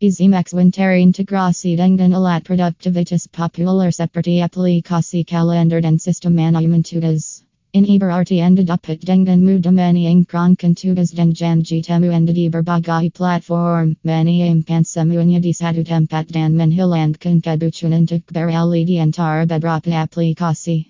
Easy Maxwin terintegrasi dengan alat produktivitas popular seperti aplikasi kalender dan sistem manajemen tugas. Ini berarti anda dapat dengan mudah menyinkronkan tugas dan janji temu anda di berbagai platform, menyiapkan semuanya di satu tempat dan menghilangkan kebutuhan untuk beralih di antara beberapa aplikasi.